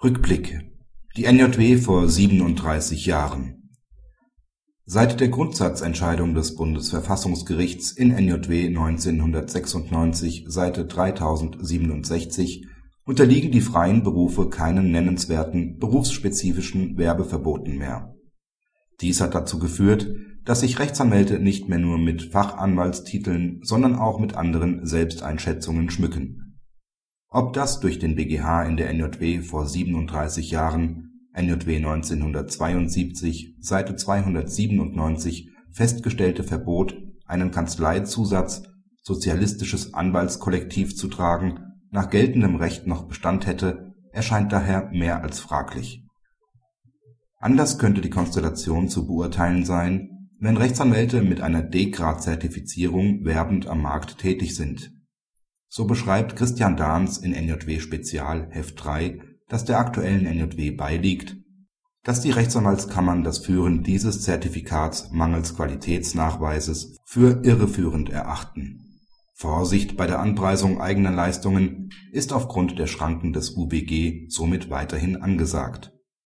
Rückblick. Die NJW vor 37 Jahren Seit der Grundsatzentscheidung des Bundesverfassungsgerichts in NJW 1996 Seite 3067 unterliegen die freien Berufe keinen nennenswerten berufsspezifischen Werbeverboten mehr. Dies hat dazu geführt, dass sich Rechtsanwälte nicht mehr nur mit Fachanwaltstiteln, sondern auch mit anderen Selbsteinschätzungen schmücken ob das durch den BGH in der NJW vor 37 Jahren (NJW 1972, Seite 297) festgestellte Verbot, einen Kanzleizusatz „ Sozialistisches Anwaltskollektiv “zu tragen, nach geltendem Recht noch Bestand hätte, erscheint daher mehr als fraglich. Anders könnte die Konstellation zu beurteilen sein, wenn Rechtsanwälte mit einer D-Grad-Zertifizierung werbend am Markt tätig sind so beschreibt Christian Dahns in NJW Spezial Heft 3, das der aktuellen NJW beiliegt, dass die Rechtsanwaltskammern das Führen dieses Zertifikats mangels Qualitätsnachweises für irreführend erachten. Vorsicht bei der Anpreisung eigener Leistungen ist aufgrund der Schranken des UWG somit weiterhin angesagt